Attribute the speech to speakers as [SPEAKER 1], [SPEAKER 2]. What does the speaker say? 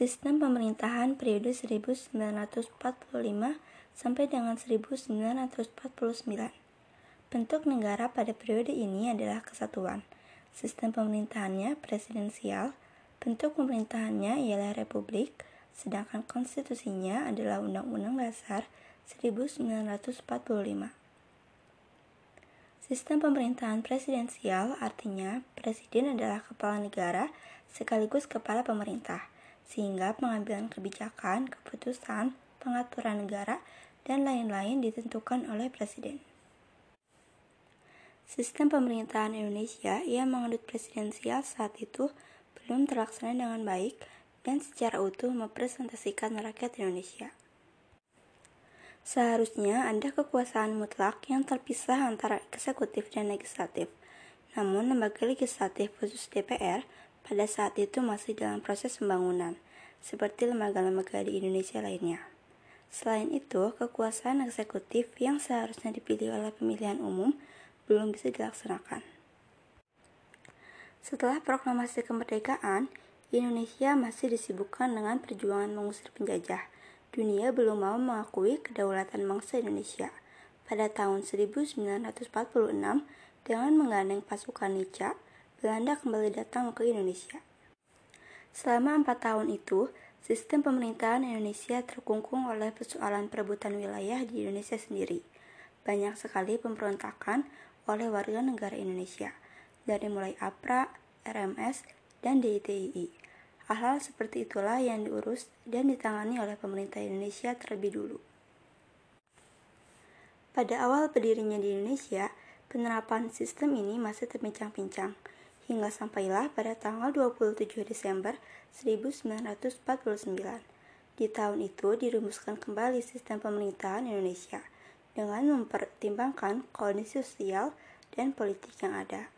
[SPEAKER 1] Sistem pemerintahan periode 1945 sampai dengan 1949. Bentuk negara pada periode ini adalah kesatuan. Sistem pemerintahannya presidensial, bentuk pemerintahannya ialah republik, sedangkan konstitusinya adalah Undang-Undang Dasar 1945. Sistem pemerintahan presidensial artinya presiden adalah kepala negara sekaligus kepala pemerintah sehingga pengambilan kebijakan, keputusan, pengaturan negara, dan lain-lain ditentukan oleh Presiden. Sistem pemerintahan Indonesia yang menganut presidensial saat itu belum terlaksana dengan baik dan secara utuh merepresentasikan rakyat Indonesia. Seharusnya ada kekuasaan mutlak yang terpisah antara eksekutif dan legislatif. Namun, lembaga legislatif khusus DPR pada saat itu masih dalam proses pembangunan, seperti lembaga-lembaga di Indonesia lainnya. Selain itu, kekuasaan eksekutif yang seharusnya dipilih oleh pemilihan umum belum bisa dilaksanakan. Setelah proklamasi kemerdekaan, Indonesia masih disibukkan dengan perjuangan mengusir penjajah. Dunia belum mau mengakui kedaulatan bangsa Indonesia. Pada tahun 1946, dengan menggandeng pasukan Nica, Belanda kembali datang ke Indonesia. Selama empat tahun itu, sistem pemerintahan Indonesia terkungkung oleh persoalan perebutan wilayah di Indonesia sendiri. Banyak sekali pemberontakan oleh warga negara Indonesia, dari mulai APRA, RMS, dan DITII. Hal-hal seperti itulah yang diurus dan ditangani oleh pemerintah Indonesia terlebih dulu. Pada awal berdirinya di Indonesia, penerapan sistem ini masih terbincang-bincang hingga sampailah pada tanggal 27 Desember 1949. Di tahun itu dirumuskan kembali sistem pemerintahan Indonesia dengan mempertimbangkan kondisi sosial dan politik yang ada.